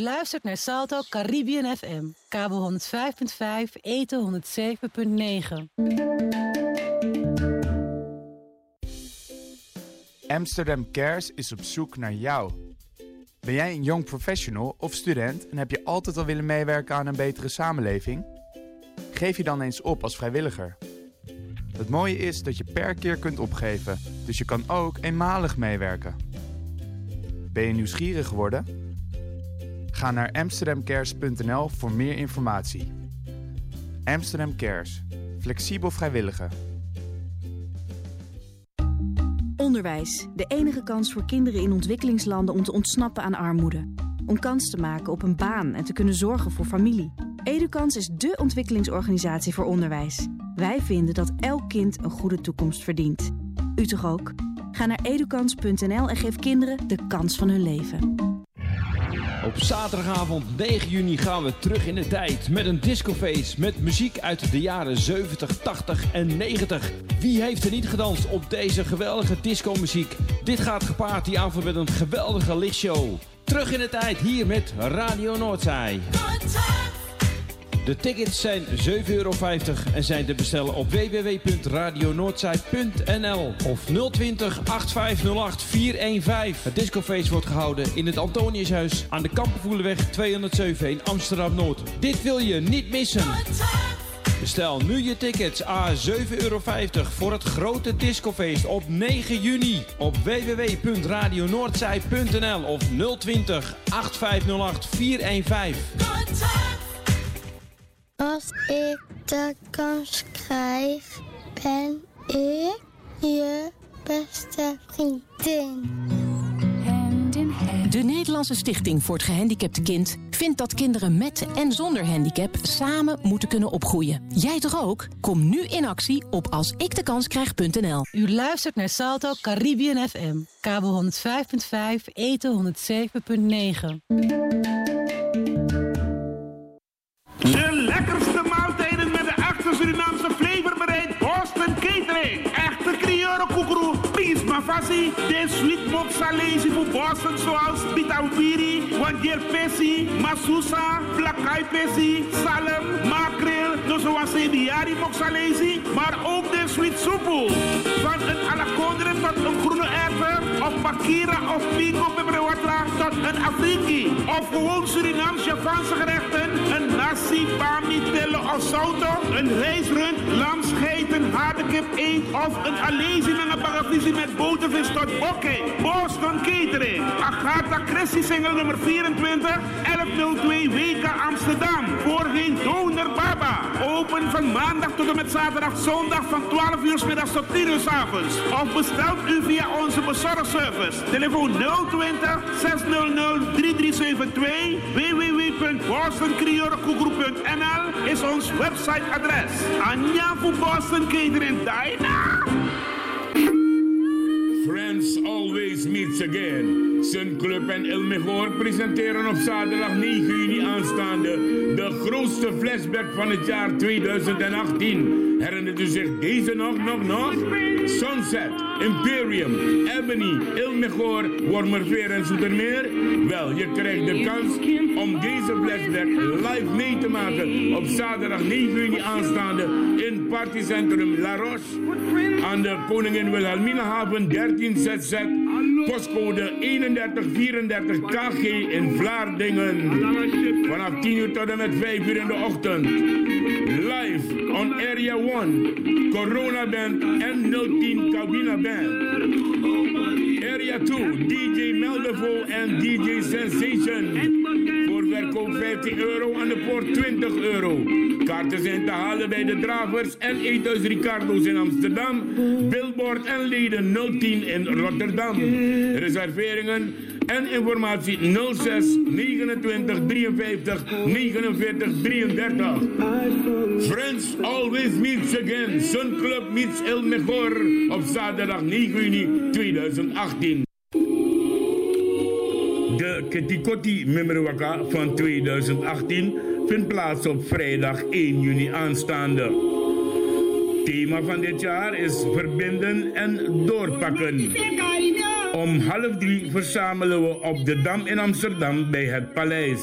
Luistert naar Salto Caribbean FM. Kabel 105.5, eten 107.9. Amsterdam Cares is op zoek naar jou. Ben jij een young professional of student en heb je altijd al willen meewerken aan een betere samenleving? Geef je dan eens op als vrijwilliger. Het mooie is dat je per keer kunt opgeven, dus je kan ook eenmalig meewerken. Ben je nieuwsgierig geworden? Ga naar amsterdamcares.nl voor meer informatie. Amsterdam Cares. Flexibel vrijwilligen. Onderwijs. De enige kans voor kinderen in ontwikkelingslanden om te ontsnappen aan armoede. Om kans te maken op een baan en te kunnen zorgen voor familie. Edukans is dé ontwikkelingsorganisatie voor onderwijs. Wij vinden dat elk kind een goede toekomst verdient. U toch ook? Ga naar edukans.nl en geef kinderen de kans van hun leven. Op zaterdagavond 9 juni gaan we terug in de tijd met een discoface met muziek uit de jaren 70, 80 en 90. Wie heeft er niet gedanst op deze geweldige discomuziek? Dit gaat gepaard die avond met een geweldige lichtshow. Terug in de tijd hier met Radio Noordzij. De tickets zijn 7,50 euro en zijn te bestellen op www.radionoordzij.nl of 020 8508 415. Het discofeest wordt gehouden in het Antoniushuis aan de Kampenvoelenweg 207 in Amsterdam-Noord. Dit wil je niet missen. Bestel nu je tickets a 7,50 euro voor het grote discofeest op 9 juni op www.radionoordzij.nl of 020 8508 415. Als ik de kans krijg, ben ik je beste vriendin. De Nederlandse Stichting voor het Gehandicapte Kind vindt dat kinderen met en zonder handicap samen moeten kunnen opgroeien. Jij toch ook? Kom nu in actie op alsikdekans.nl. U luistert naar Salto Caribbean FM. Kabel 105.5, eten 107.9. voor Boston zoals Bitawiri, Wandier Pessi, Masusa, Blakai Pessi, Salem, Makreel, dus zoals Diari mop salesi, maar ook de sweet soepel. Van een alakondre tot een groene erwten, of bakira of pingo peperwatra tot een afriki. Of gewoon Surinaams Javaanse gerechten, een nasi, bami, tellen of sauto, een rijstrund, lam, scheiden, haardekip, eend of een alezi met een paradisie met botervis tot bokke. Boston Catering, Agatha Christie single nummer 24, 1102 WK Amsterdam. Voorheen Doner Baba. Open van maandag tot en met zaterdag, zondag van 12 uur middags tot 10 uur s avonds. Of bestelt u via onze bezorgservice. Telefoon 020 600 3372 www.bostoncriorekoegroep.nl is ons websiteadres. Anja voor Boston Catering Dina. Friends always meets again. Sun Club en Mejor presenteren op zaterdag 9 juni aanstaande de grootste flashback van het jaar 2018. Herinnert u zich deze nog, nog, nog? Sunset, Imperium, Ebony, El Mejor, Wormerveer en Zoetermeer? Wel, je krijgt de kans om deze flashback live mee te maken op zaterdag 9 juni aanstaande in partycentrum La Roche aan de Koningin Wilhelminahaven 13 ZZ postcode 3134 KG in Vlaardingen. Vanaf 10 uur tot en met 5 uur in de ochtend. Live on Area 1, Corona Band en 010 Cabina Band. Area 2, DJ Meldevo en DJ Sensation. Voor verkoop 15 euro aan de poort 20 euro. Kaarten zijn te halen bij de Dravers en Eethuis Ricardo's in Amsterdam. Billboard en leden 010 in Rotterdam. Reserveringen en informatie 06 29 53 49 33. Friends always meets again. Sun Club meets El Mejor op zaterdag 9 juni 2018. De Ketikoti van 2018 vindt plaats op vrijdag 1 juni aanstaande. Thema van dit jaar is verbinden en doorpakken. Om half drie verzamelen we op de Dam in Amsterdam bij het Paleis.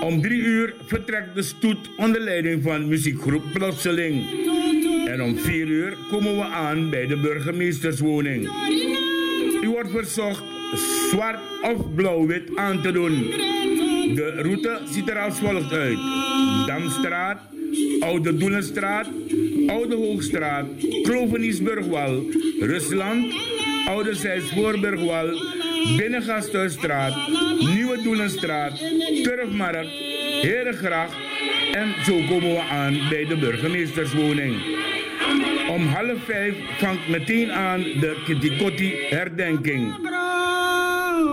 Om drie uur vertrekt de stoet onder leiding van muziekgroep Plotseling. En om vier uur komen we aan bij de burgemeesterswoning. U wordt verzocht zwart of blauw-wit aan te doen. De route ziet er als volgt uit. Damstraat, Oude Doelenstraat, Oude Hoogstraat, Kloveniesburgwal, Rusland, Oude Zijsvoorburgwal, Binnengasthuisstraat, Nieuwe Doelenstraat, Turfmarkt, Herengracht en zo komen we aan bij de burgemeesterswoning. Om half vijf vangt meteen aan de Kitikotti herdenking.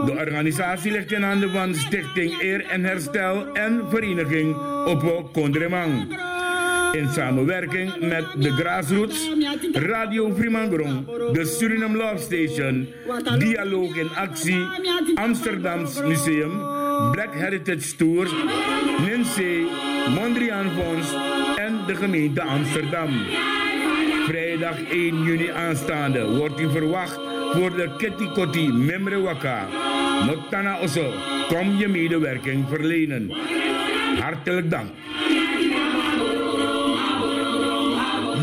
De organisatie ligt in handen van Stichting Eer en Herstel en Vereniging Oppo Kondremang. In samenwerking met de Grassroots, Radio Fremangrom, de Suriname Love Station, Dialoog in Actie, Amsterdams Museum, Black Heritage Tour, NINSE, Mondriaan Fonds en de gemeente Amsterdam. Vrijdag 1 juni aanstaande wordt u verwacht voor de Kitty Kotti Memre Waka. Notana Oso, kom je medewerking verlenen. Hartelijk dank.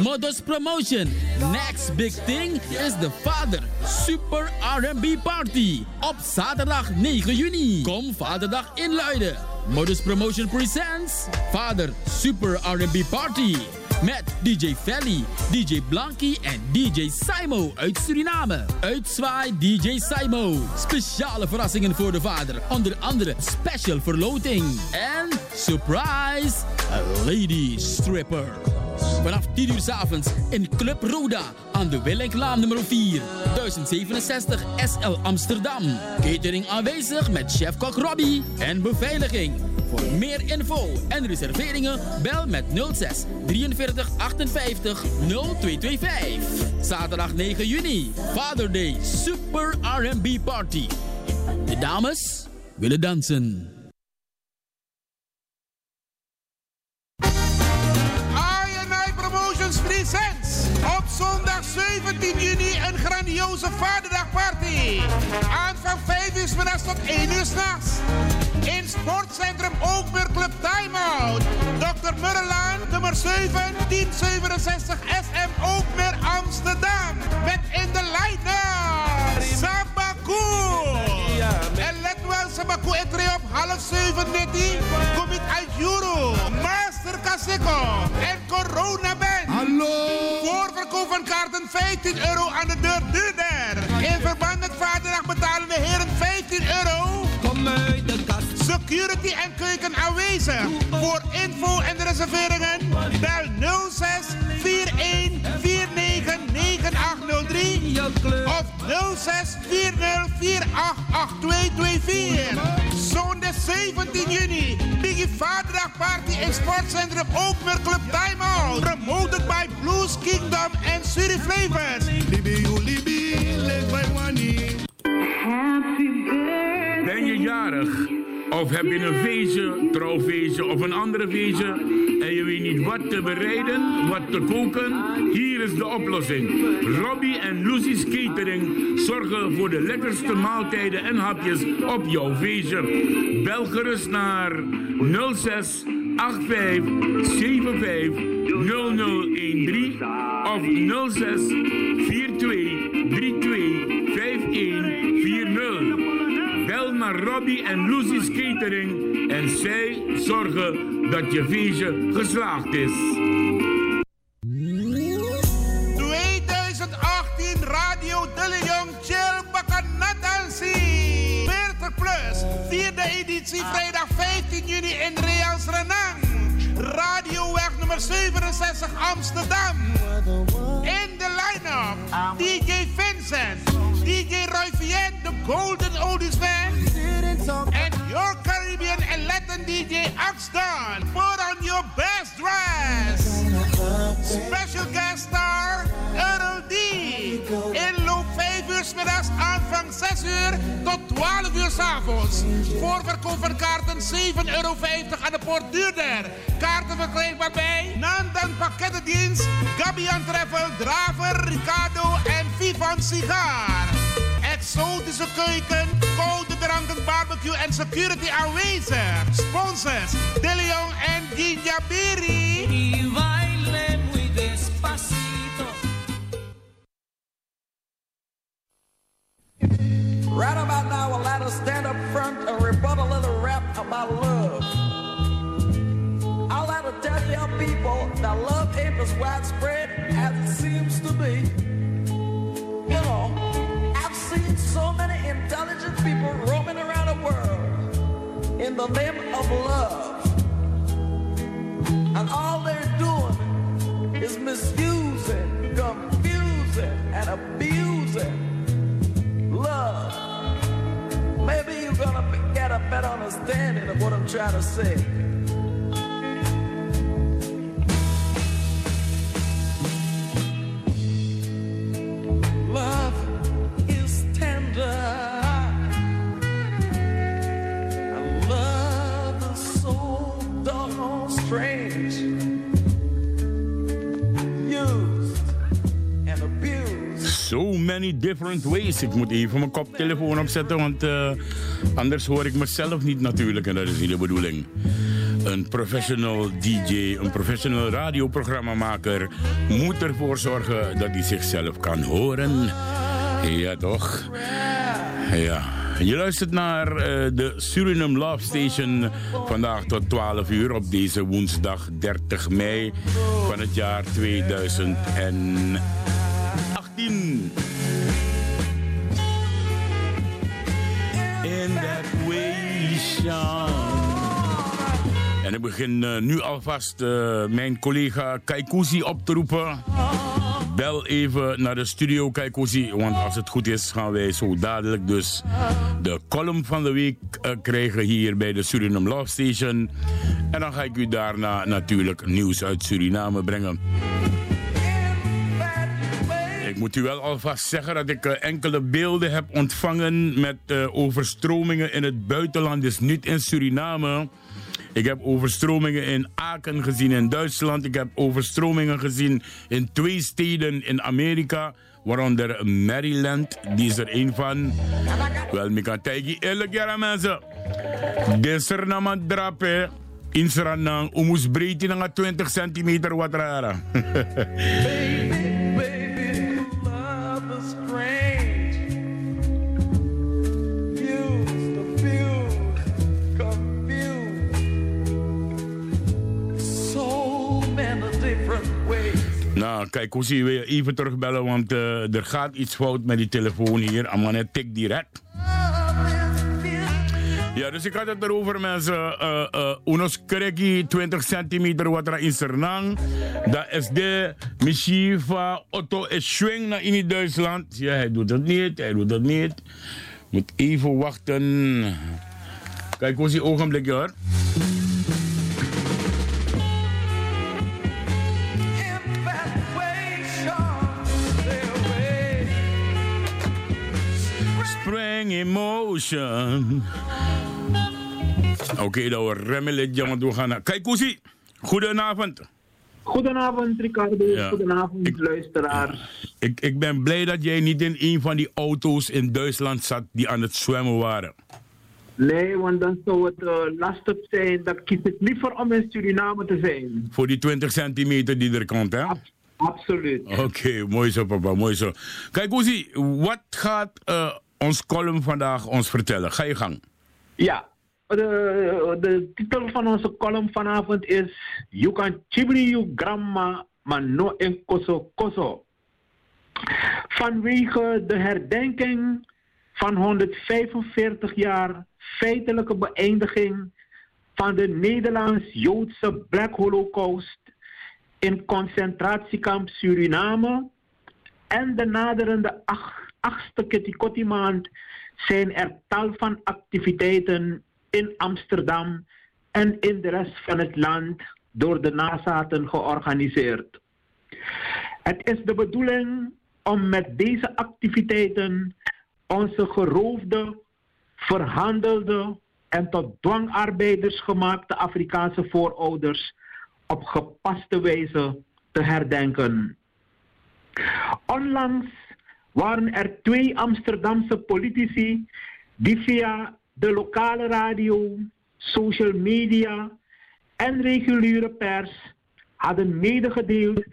Modus Promotion. Next big thing is the Vader Super R&B Party. Op zaterdag 9 juni. Kom Vaderdag inluiden. Modus Promotion presents Vader Super R&B Party. Met DJ Felly, DJ Blanky en DJ Simo uit Suriname. Uitzwaai DJ Simo. Speciale verrassingen voor de vader. Onder andere special verloting. En surprise, a lady stripper. Vanaf 10 uur avonds in Club Roda aan de Willinklaan nummer 4, 1067 SL Amsterdam. Catering aanwezig met chef-kok Robbie en beveiliging. Voor meer info en reserveringen bel met 06 43 58 0225. Zaterdag 9 juni, Father Day Super R&B Party. De dames willen dansen. Op zondag 17 juni een grandioze Vaderdagparty. Aan van 5 uur middags tot 1 uur s'nachts. In Sportcentrum Ookburg Club Timeout. Dr. Murrelaan, nummer 7, 1067 SM Ookmeer Amsterdam. Met in de line-up Sabaku. En let wel, Sabaku etre op half 7 dit. Kom uit Juro. Master Kaseko. En Corona Hallo. Voorverkoop van kaarten 15 euro aan de deur duurder. In verband met Vaderdag betalen de heren 15 euro. Kom uit de kast. Security en keuken aanwezig. Voor info en reserveringen bel 06 9803 of 06 40 488224. Zondag 17 juni. Biggie Vaderdag Party in Sportcentrum Ookmer Club Timeout. Promoted by Blues Kingdom en Suri Flavors. Ben je jarig? Of heb je een feestje, trouwfeestje of een andere feestje en je weet niet wat te bereiden, wat te koken? Hier is de oplossing. Robbie en Lucy's Catering zorgen voor de lekkerste maaltijden en hapjes op jouw feestje. Bel gerust naar 06 85 75 0013 of 06 42 32 5140. Naar Robbie en Lucy's Catering en zij zorgen dat je feestje geslaagd is. 2018 Radio De Leon Chill Bakanatansi. 40 plus. Vierde editie vrijdag 15 juni in Reals Renang. Radioweg nummer 67 Amsterdam. In de line-up DJ Vincent, DJ Roy de Golden Oldies. DJ Axdon. Put on your best dress. Special guest star D. Inloop 5 uur middags, aanvang 6 uur tot 12 uur 's avonds. Voorverkoop van kaarten 7,50 euro aan de poort duurder. Kaarten verkrijgbaar bij Nandan Pakkettendienst, Gabian Travel, Draver, Ricardo en Vivan Sigaar. Exotische keuken, koude dranken, barbecue en security aanwezig. Sponsors De Leon en Ginja Berry. Y baile muy despacito. Right about now, I'll let us stand up front and rebuttal a little rap about love. I'll let her tell your people that love ain't as widespread as it seems to be. You know, I've seen so many intelligent people roaming around the world in the name of love. And all they're doing is misusing, confusing, and abusing love. Maybe you're gonna get a better understanding of what I'm trying to say. Love strange. Used and abused. So many different ways. Ik moet even mijn koptelefoon opzetten, want eh, anders hoor ik mezelf niet natuurlijk. En dat is niet de bedoeling. Een professional DJ, een professional radioprogrammamaker moet ervoor zorgen dat hij zichzelf kan horen. Ja, toch? Ja. Je luistert naar eh, de Suriname Love Station vandaag tot 12 uur op deze woensdag 30 mei van het jaar 2018. In that way. En ik begin eh, nu alvast eh, mijn collega Kaikousi op te roepen. Bel even naar de studio Kaikousi, want als het goed is gaan wij zo dadelijk dus de column van de week eh, krijgen hier bij de Suriname Love Station. En dan ga ik u daarna natuurlijk nieuws uit Suriname brengen. Ik moet u wel alvast zeggen dat ik eh, enkele beelden heb ontvangen met eh, overstromingen in het buitenland, dus niet in Suriname. Ik heb overstromingen in Aken gezien in Duitsland. Ik heb overstromingen gezien in twee steden in Amerika, waaronder Maryland. Die is er een van. Wel, ik kan tegen eerlijk jaren mensen. Naman drape. In Suriname, breedte naar 20 centimeter wat rara. Kijk, hoe zie je even terugbellen, want eh, er gaat iets fout met die telefoon hier. Amane tik direct. Ja, dus ik had het erover mensen. Uh, uh, unos kreki 20 centimeter wat er in Sernang. Dat is de Mishiva Otto is naar in Duitsland. Ja, hij doet het niet, hij doet het niet. Moet even wachten. Kijk, hoe zie je ogenblik hoor. Emotion. Oké, okay, dan we remmen het jammer. Kijk, Koesie. Goedenavond. Goedenavond Ricardo, Ja. goedenavond luisteraars. Ik, ik ben blij dat jij niet in een van die auto's in Duitsland zat die aan het zwemmen waren. Nee, want dan zou het eh, lastig zijn. Dan kies ik liever om in Suriname te zijn. Voor die 20 centimeter die er komt, hè? Absoluut. Oké, mooi zo, papa, mooi zo. Kijk, Koesie, wat gaat eh, ons column vandaag ons vertellen? Ga je gang. Ja, de, de titel van onze column vanavond is You can chibri you grandma, maar no en koso koso. Vanwege de herdenking van 145 jaar feitelijke beëindiging van de Nederlands-Joodse Black Holocaust in concentratiekamp Suriname en de naderende ach- achtste Kitty maand zijn er tal van activiteiten in Amsterdam en in de rest van het land door de nazaten georganiseerd. Het is de bedoeling om met deze activiteiten onze geroofde, verhandelde en tot dwangarbeiders gemaakte Afrikaanse voorouders op gepaste wijze te herdenken. Onlangs waren er twee Amsterdamse politici die via de lokale radio, social media en reguliere pers hadden medegedeeld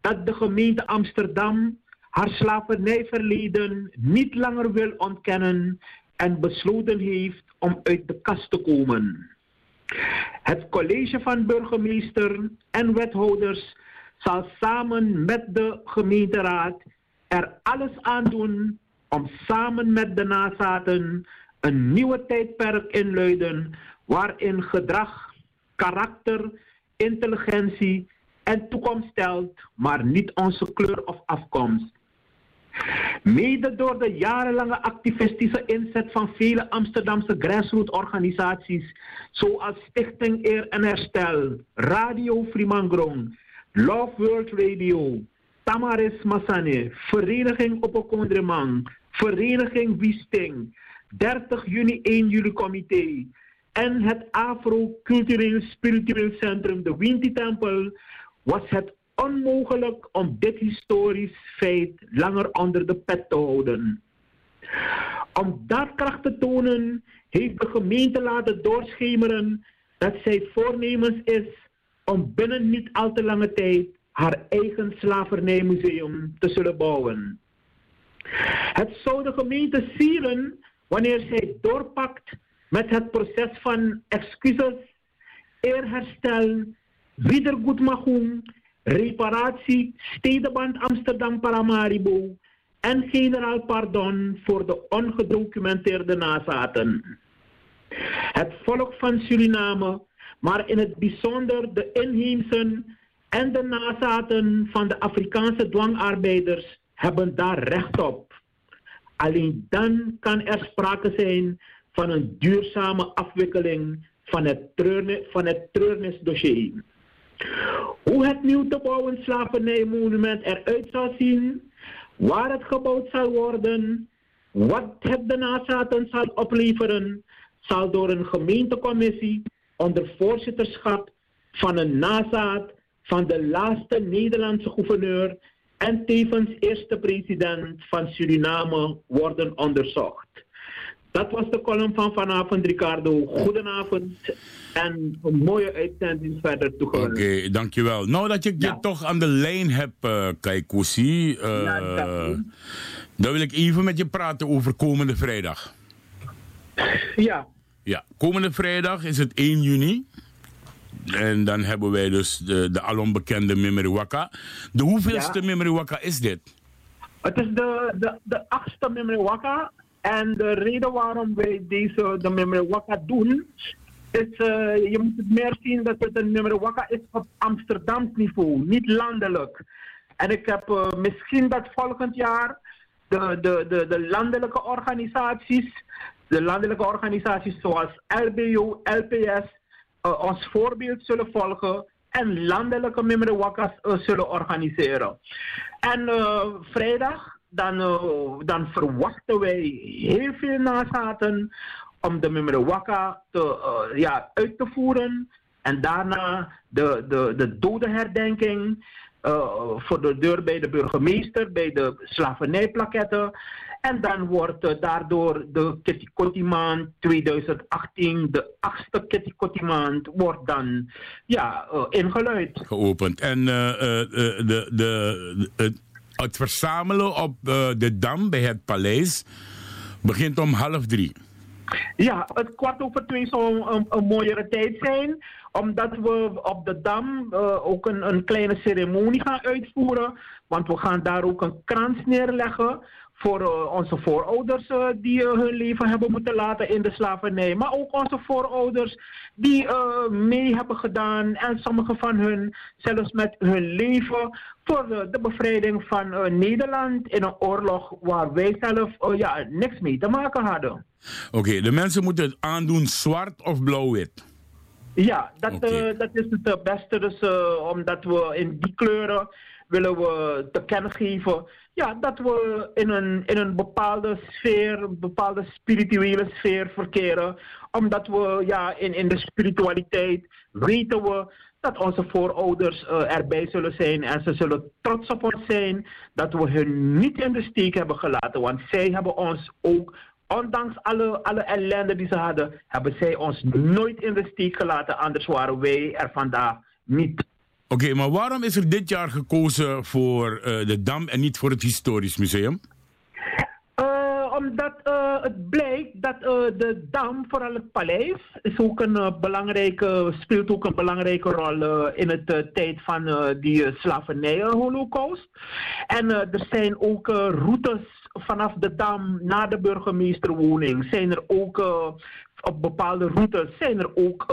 dat de gemeente Amsterdam haar slavernijverleden niet langer wil ontkennen en besloten heeft om uit de kast te komen. Het college van burgemeester en wethouders zal samen met de gemeenteraad er alles aan doen om samen met de nazaten een nieuwe tijdperk inluiden waarin gedrag, karakter, intelligentie en toekomst stelt, maar niet onze kleur of afkomst. Mede door de jarenlange activistische inzet van vele Amsterdamse grassroots-organisaties, zoals Stichting Eer en Herstel, Radio Frimangrong, Love World Radio, Tamaris Masane, Vereniging Opokondremang, Vereniging Wiesting, 30 juni 1 juli comité en het Afro-cultureel spiritueel centrum, de Winti Tempel, was het onmogelijk om dit historisch feit langer onder de pet te houden. Om daadkracht te tonen, heeft de gemeente laten doorschemeren dat zij voornemens is om binnen niet al te lange tijd haar eigen slavernijmuseum te zullen bouwen. Het zou de gemeente sieren wanneer zij doorpakt met het proces van excuses, eerherstel, wiedergoedmachung, reparatie, stedenband Amsterdam Paramaribo en generaal pardon voor de ongedocumenteerde nazaten. Het volk van Suriname, maar in het bijzonder de inheemsen en de nazaten van de Afrikaanse dwangarbeiders hebben daar recht op. Alleen dan kan er sprake zijn van een duurzame afwikkeling van het, treurnis, van het treurnisdossier. Hoe het nieuw te bouwen slavernijmonument eruit zal zien, waar het gebouwd zal worden, wat het de nazaten zal opleveren, zal door een gemeentecommissie onder voorzitterschap van een nazaat van de laatste Nederlandse gouverneur en tevens eerste president van Suriname worden onderzocht. Dat was de column van vanavond, Ricardo. Goedenavond en een mooie uitzending verder toegewenst. Oké, dankjewel. Nou dat ik je toch aan de lijn heb, uh, Kaikousi, uh, dan wil ik even met je praten over komende vrijdag. Ja. Ja, komende vrijdag is het 1 juni. En dan hebben wij dus de, de alombekende Mimeriwaka. De hoeveelste ja. Is dit? Het is de, de, de achtste Mimeriwaka. En de reden waarom wij deze de Mimeriwaka doen, is, uh, je moet het meer zien dat het een Mimeriwaka is op Amsterdams niveau, niet landelijk. En ik heb uh, misschien dat volgend jaar de, de, de, de landelijke organisaties, de landelijke organisaties zoals LBO, LPS, ons voorbeeld zullen volgen en landelijke Mimeriwakas zullen organiseren. En vrijdag dan, dan verwachten wij heel veel nazaten om de Mimrewaka te, ja, uit te voeren. En daarna de, de, de dodenherdenking voor de deur bij de burgemeester, bij de slavernijplaketten. En dan wordt daardoor de Kitty maand 2018, de achtste Kitty maand, wordt dan ja, ingeluid. Geopend. En de, de, de, het verzamelen op de Dam bij het paleis begint om half drie. Ja, het kwart over twee zou een, een mooiere tijd zijn. Omdat we op de Dam uh, ook een, een kleine ceremonie gaan uitvoeren. Want we gaan daar ook een krans neerleggen voor uh, onze voorouders uh, die uh, hun leven hebben moeten laten in de slavernij. Maar ook onze voorouders die mee hebben gedaan en sommige van hun zelfs met hun leven voor de, bevrijding van Nederland in een oorlog waar wij zelf ja, niks mee te maken hadden. Oké, okay, de mensen moeten het aandoen zwart of blauw-wit? Ja, dat, okay. dat is het beste. Dus, omdat we in die kleuren willen we te kennen geven ja, dat we in een, in een bepaalde sfeer, een bepaalde spirituele sfeer verkeren. Omdat we ja, in, in de spiritualiteit weten we dat onze voorouders uh, erbij zullen zijn en ze zullen trots op ons zijn dat we hun niet in de steek hebben gelaten. Want zij hebben ons ook, ondanks alle, alle ellende die ze hadden, hebben zij ons nooit in de steek gelaten. Anders waren wij er vandaag niet. Oké, maar waarom is er dit jaar gekozen voor uh, de Dam en niet voor het Historisch Museum? omdat uh, het blijkt dat de dam, vooral het paleis, is ook een, belangrijke, speelt ook een belangrijke rol in het tijd van die slavernij-holocaust. En er zijn ook routes vanaf de dam naar de burgemeesterwoning. Zijn er ook op bepaalde routes zijn er ook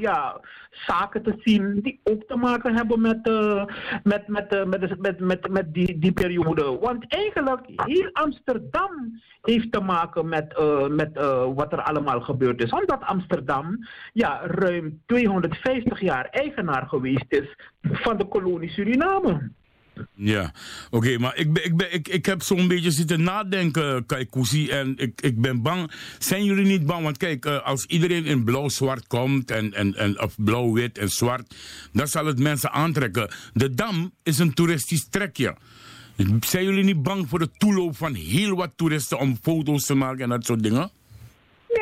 ja, zaken te zien die ook te maken hebben met, uh, met, met, uh, met, met, met, met die, die periode. Want eigenlijk heel Amsterdam heeft te maken met, met wat er allemaal gebeurd is. Omdat Amsterdam ja, ruim 250 jaar eigenaar geweest is van de kolonie Suriname. Ja, oké, maar ik, ben, ik, ben, ik, ik heb zo'n beetje zitten nadenken, Kaikousi, en ik, ik ben bang. Zijn jullie niet bang? Want kijk, uh, als iedereen in blauw-zwart komt, en, en, en, of blauw-wit en zwart, dan zal het mensen aantrekken. De Dam is een toeristisch trekje. Zijn jullie niet bang voor de toeloop van heel wat toeristen om foto's te maken en dat soort dingen?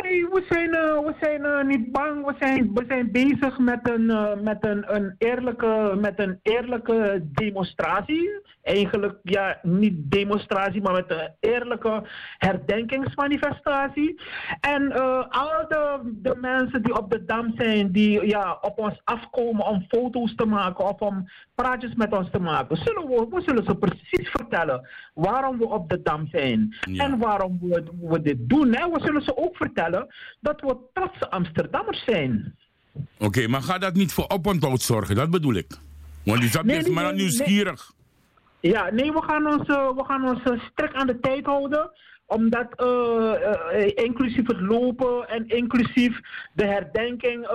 Nee, we zijn, uh, we zijn uh, niet bang. We zijn, we zijn bezig met, een, uh, met een, een, eerlijke, met een eerlijke demonstratie. Eigenlijk, ja, niet demonstratie, maar met een eerlijke herdenkingsmanifestatie. En al de, de mensen die op de dam zijn, die ja, op ons afkomen om foto's te maken of om praatjes met ons te maken, zullen we, we zullen ze precies vertellen waarom we op de dam zijn. Ja. En waarom we, we dit doen. Hè. We zullen ze ook vertellen dat we trotse Amsterdammers zijn. Oké, okay, maar gaat dat niet voor oponthoud zorgen? Dat bedoel ik. Want die zat nee, nee, maar nieuwsgierig. Ja, nee, we gaan ons, uh, we gaan ons uh, sterk aan de tijd houden omdat uh, inclusief het lopen en inclusief de herdenking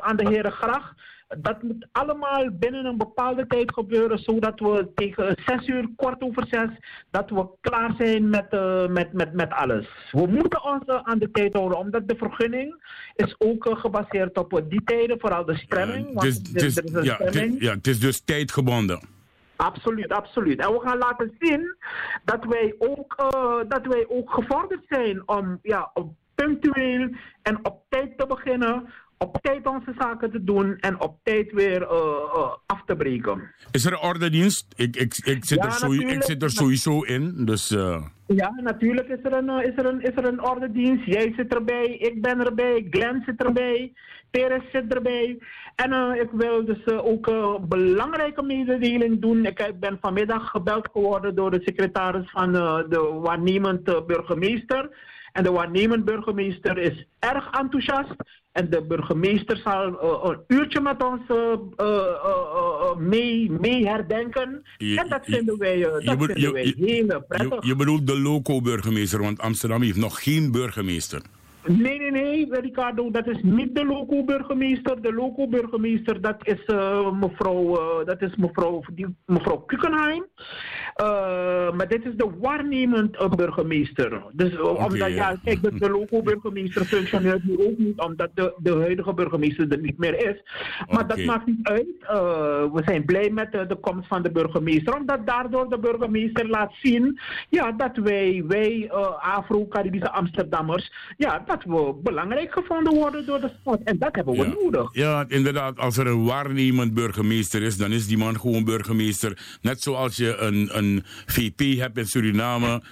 aan de Herengracht dat moet allemaal binnen een bepaalde tijd gebeuren, zodat we tegen 6 uur, kwart over 6, dat we klaar zijn met, met, met, met alles. We moeten ons aan de tijd houden, omdat de vergunning is ook gebaseerd op die tijden, vooral de stemming. Ja, het, is, het, is, ja, het, ja, het is dus tijdgebonden. Absoluut, absoluut. En we gaan laten zien dat wij ook, dat wij ook gevorderd zijn om ja, punctueel en op tijd te beginnen op tijd onze zaken te doen en op tijd weer uh, uh, af te breken. Is er ordendienst? Ik, ik, ik, zit, ja, er, sowieso, ik zit er sowieso in. Dus, uh... Ja, natuurlijk is er, een, is, er een, is er een ordendienst. Jij zit erbij, ik ben erbij, Glenn zit erbij, Teres zit erbij. En ik wil dus ook een belangrijke mededeling doen. Ik ben vanmiddag gebeld geworden door de secretaris van de waarnemend burgemeester. En de waarnemend burgemeester is erg enthousiast. En de burgemeester zal uh, een uurtje met ons uh, mee, mee herdenken. Je, en dat vinden wij, dat je, vinden je, wij heel prettig. Je, bedoelt de loco-burgemeester, want Amsterdam heeft nog geen burgemeester. Nee, nee, nee, Ricardo, dat is niet de loco-burgemeester. De loco-burgemeester, dat is uh, mevrouw, uh, dat is mevrouw, die, mevrouw Kukenheim. Uh, maar dit is de waarnemend burgemeester. Dus okay, omdat, ja, kijk, de, de loco-burgemeester functioneert nu ook niet, omdat de, de huidige burgemeester er niet meer is. Maar okay. dat maakt niet uit. we zijn blij met de, de komst van de burgemeester, omdat daardoor de burgemeester laat zien, ja, dat wij, wij Afro-Caribische Amsterdammers, ja, dat we belangrijk gevonden worden door de sport. En dat hebben we ja. nodig. Ja, inderdaad. Als er een waarnemend burgemeester is, dan is die man gewoon burgemeester. Net zoals je een, een VP hebt in Suriname,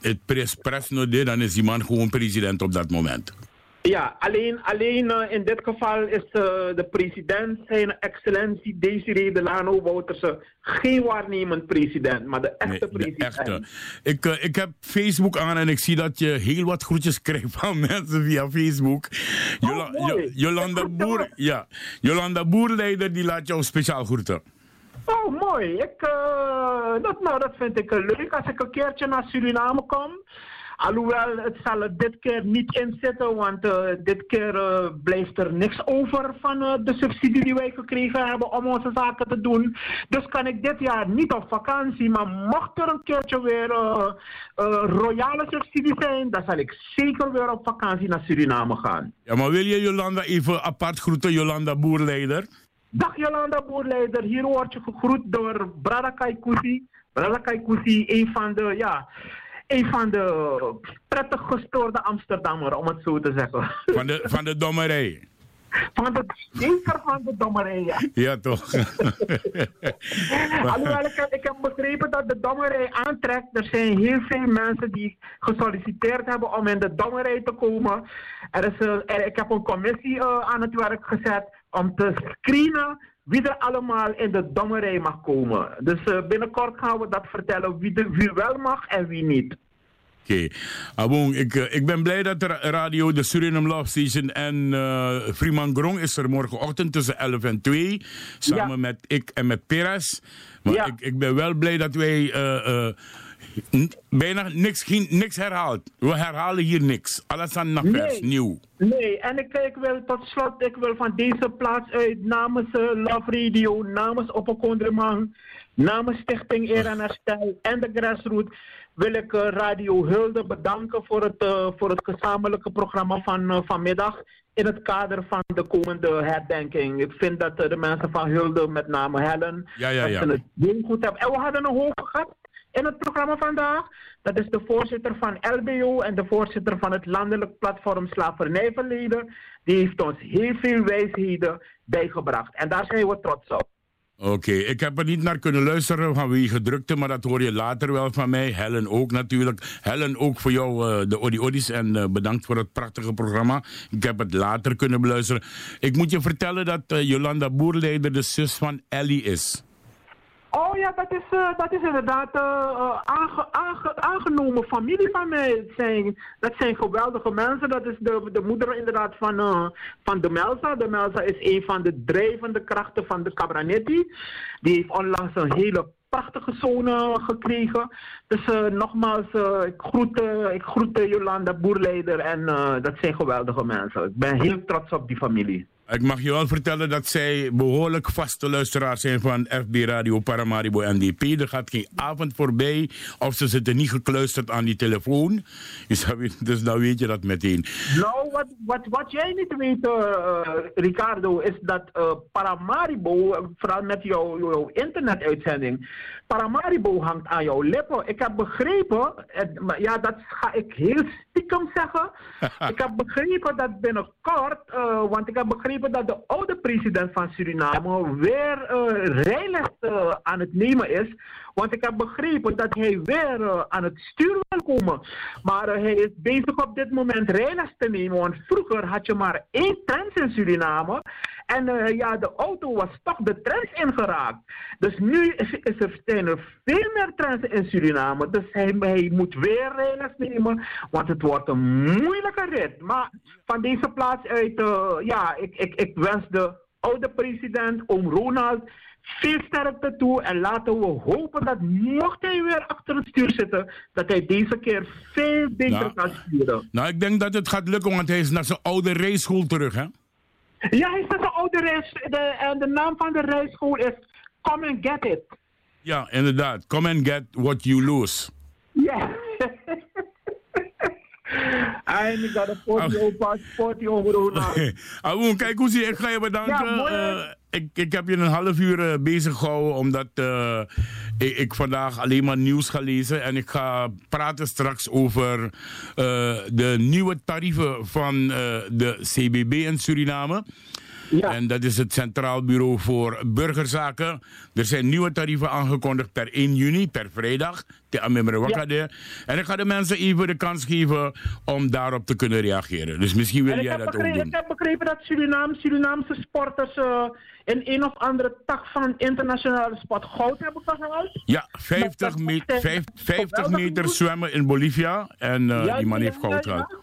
het pres Presnode, dan is die man gewoon president op dat moment. Ja, alleen, alleen uh, in dit geval is uh, de president, zijn excellentie Desiree Delano Wouterse, geen waarnemend president, maar de echte nee, president. De echte. Ik, uh, ik heb Facebook aan en ik zie dat je heel wat groetjes krijgt van mensen via Facebook. Oh, jo, Jolanda Boer, ja, Jolanda Boerleider, die laat jou speciaal groeten. Oh, mooi. Ik, dat, nou, dat vind ik leuk. Als ik een keertje naar Suriname kom, Alhoewel, het zal er dit keer niet in zitten, want uh, dit keer uh, blijft er niks over van de subsidie die wij gekregen hebben om onze zaken te doen. Dus kan ik dit jaar niet op vakantie, maar mocht er een keertje weer royale subsidie zijn, dan zal ik zeker weer op vakantie naar Suriname gaan. Ja, maar wil je Jolanda even apart groeten, Jolanda Boerleider? Dag Jolanda Boerleider, hier word je gegroet door Brada Kaikousi. Brada Kaikousi, een van de, ja, een van de prettig gestoorde Amsterdammer, om het zo te zeggen. Van de, van de dommerij. Van de zeker van de dommerij, ja. Ja, toch? Alhoewel, ik heb, ik heb begrepen dat de dommerij aantrekt. Er zijn heel veel mensen die gesolliciteerd hebben om in de dommerij te komen. Er is, een- er- ik heb een commissie eh, aan het werk gezet om te screenen wie er allemaal in de dommerij mag komen. Dus eh, binnenkort gaan we dat vertellen wie, de, wie wel mag en wie niet. Oké. Abong, ik, eh, ik ben blij dat de ra- radio, de Suriname Love Station en eh Freeman Grong is er morgenochtend tussen 11 en 2. Samen Ja. met ik en met Peres. Maar Ja. ik, ik ben wel blij dat wij bijna niks, geen, niks herhaalt. We herhalen hier niks. Alles aan naar Nee. nieuw. Nee, en ik, ik wil tot slot, ik wil van deze plaats uit namens eh, Love Radio, namens Opperkondreman, namens Stichting Eer en Herstel en de Grassroots, wil ik eh, Radio Hulde bedanken voor het, eh, voor het gezamenlijke programma van vanmiddag in het kader van de komende herdenking. Ik vind dat de mensen van Hulde, met name Helen, Ja, ja, dat ja. ze het heel goed hebben. En we hadden een hoge gast in het programma vandaag. Dat is de voorzitter van LBO en de voorzitter van het landelijk platform Slavernijverleden. Die heeft ons heel veel wijsheden bijgebracht. En daar zijn we trots op. Oké, ik heb er niet naar kunnen luisteren vanwege drukte, maar dat hoor je later wel van mij. Helen ook natuurlijk. Helen ook voor jou, eh, de Odi. En eh, bedankt voor het prachtige programma. Ik heb het later kunnen beluisteren. Ik moet je vertellen dat eh, Jolanda Boerleider de zus van Ellie is. Oh ja, dat is, eh, dat is inderdaad eh, aange- aange- aangenomen familie van mij. Het zijn, dat zijn geweldige mensen. Dat is de, de moeder inderdaad van, van de Melza. De Melza is een van de drijvende krachten van de Cabranetti. Die heeft onlangs een hele prachtige zoon gekregen. Dus nogmaals, ik, groet, ik groet Jolanda Boerleider en dat zijn geweldige mensen. Ik ben heel trots op die familie. Ik mag je wel vertellen dat zij behoorlijk vaste luisteraars zijn van FB Radio Paramaribo NDP. Er gaat geen avond voorbij of ze zitten niet gekluisterd aan die telefoon. Dus Dus dan weet je dat meteen. Nou, wat, wat, wat jij niet weet, eh, eh, Ricardo, is dat eh, Paramaribo, vooral met jouw, jouw internetuitzending, Paramaribo hangt aan jouw lippen. Ik heb begrepen, ja, dat ga ik heel stiekem zeggen. ik heb begrepen dat binnenkort, eh, want ik heb begrepen dat de oude president van Suriname weer rijles eh, aan het nemen is. Want ik heb begrepen dat hij weer eh, aan het stuur wil komen. Maar eh, hij is bezig op dit moment rijles te nemen. Want vroeger had je maar één trend in Suriname. En eh, ja, de auto was toch de trends ingeraakt. Dus nu is, er, zijn er veel meer trends in Suriname. Dus hij, moet weer rijles nemen. Want het wordt een moeilijke rit. Maar van deze plaats uit, ja, ik, ik, ik wens de oude president, oom Ronald, veel sterkte toe. En laten we hopen dat mocht hij weer achter het stuur zitten, dat hij deze keer veel beter Nou. kan sturen. Nou, ik denk dat het gaat lukken, want hij is naar zijn oude rijschool terug, hè? Ja, hij zegt een oude reis. De, en de naam van de rijschool is Come and Get It. Ja, inderdaad. Come and get what you lose. Ja. En ik had een over Ronald. Awoon, kijk hoe zie ik ga je bedanken. Ja, hè? Eh, ik, ik heb je een half uur eh, bezig gehouden omdat eh, ik, ik vandaag alleen maar nieuws ga lezen. En ik ga praten straks over eh, de nieuwe tarieven van eh, de CBB in Suriname. En dat is het Centraal Bureau voor Burgerzaken. Er zijn nieuwe tarieven aangekondigd per 1 juni, per vrijdag. Te Amemre Wakade. En ik ga de mensen even de kans geven om daarop te kunnen reageren. Dus misschien wil jij dat ook doen. ik heb begrepen dat Suriname, Surinaamse sporters eh, in een of andere tak van internationale sport goud hebben gehaald. Ja, 50, me- vijf- 50 meter zwemmen in Bolivia. En Ja, die man heeft goud gehad.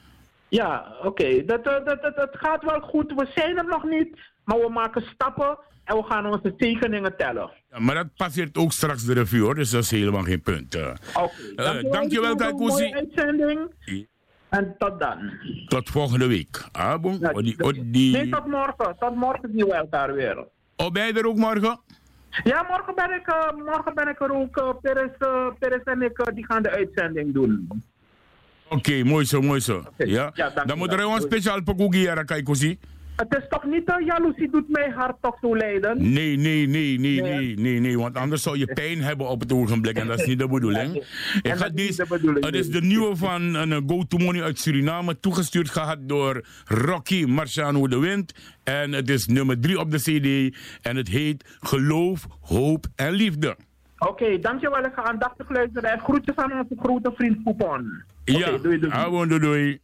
Ja, oké. Dat, eh, dat, dat, dat gaat wel goed. We zijn er nog niet, maar we maken stappen en we gaan onze tekeningen tellen. Ja, maar dat passeert ook straks de revue hoor, dus dat is helemaal geen punt. eh. Oké. Eh, dankjewel, voor een mooie Kaikousi. uitzending. En tot dan. Tot volgende week. Ah, bon. Die, oh, die... Nee, tot morgen. Tot morgen zien we elkaar weer. Oh, ben je er ook morgen? Ja, morgen ben ik, eh, morgen ben ik er ook. eh, Peres, eh, Peres en ik eh, die gaan de uitzending doen. Oké, mooi zo, mooi zo. Ja? Dan moet er een speciaal pokoe hier, het is toch niet dat jaloezie doet mij hart toch zo lijden? Nee, nee, nee, nee, nee, nee, nee, want anders zou je pijn hebben op het ogenblik en dat is niet de bedoeling. Ik het is de nieuwe van een eh, Go To Money uit Suriname, toegestuurd gehad door Rocky Marciano de Wind. En het is nummer drie op de CD en het heet Geloof, Hoop en Liefde. Oké, dankjewel. Ik ga aandachtig luisteren en groeten van onze grote vriend Poepon. Okay, ja, doei, doei. doei.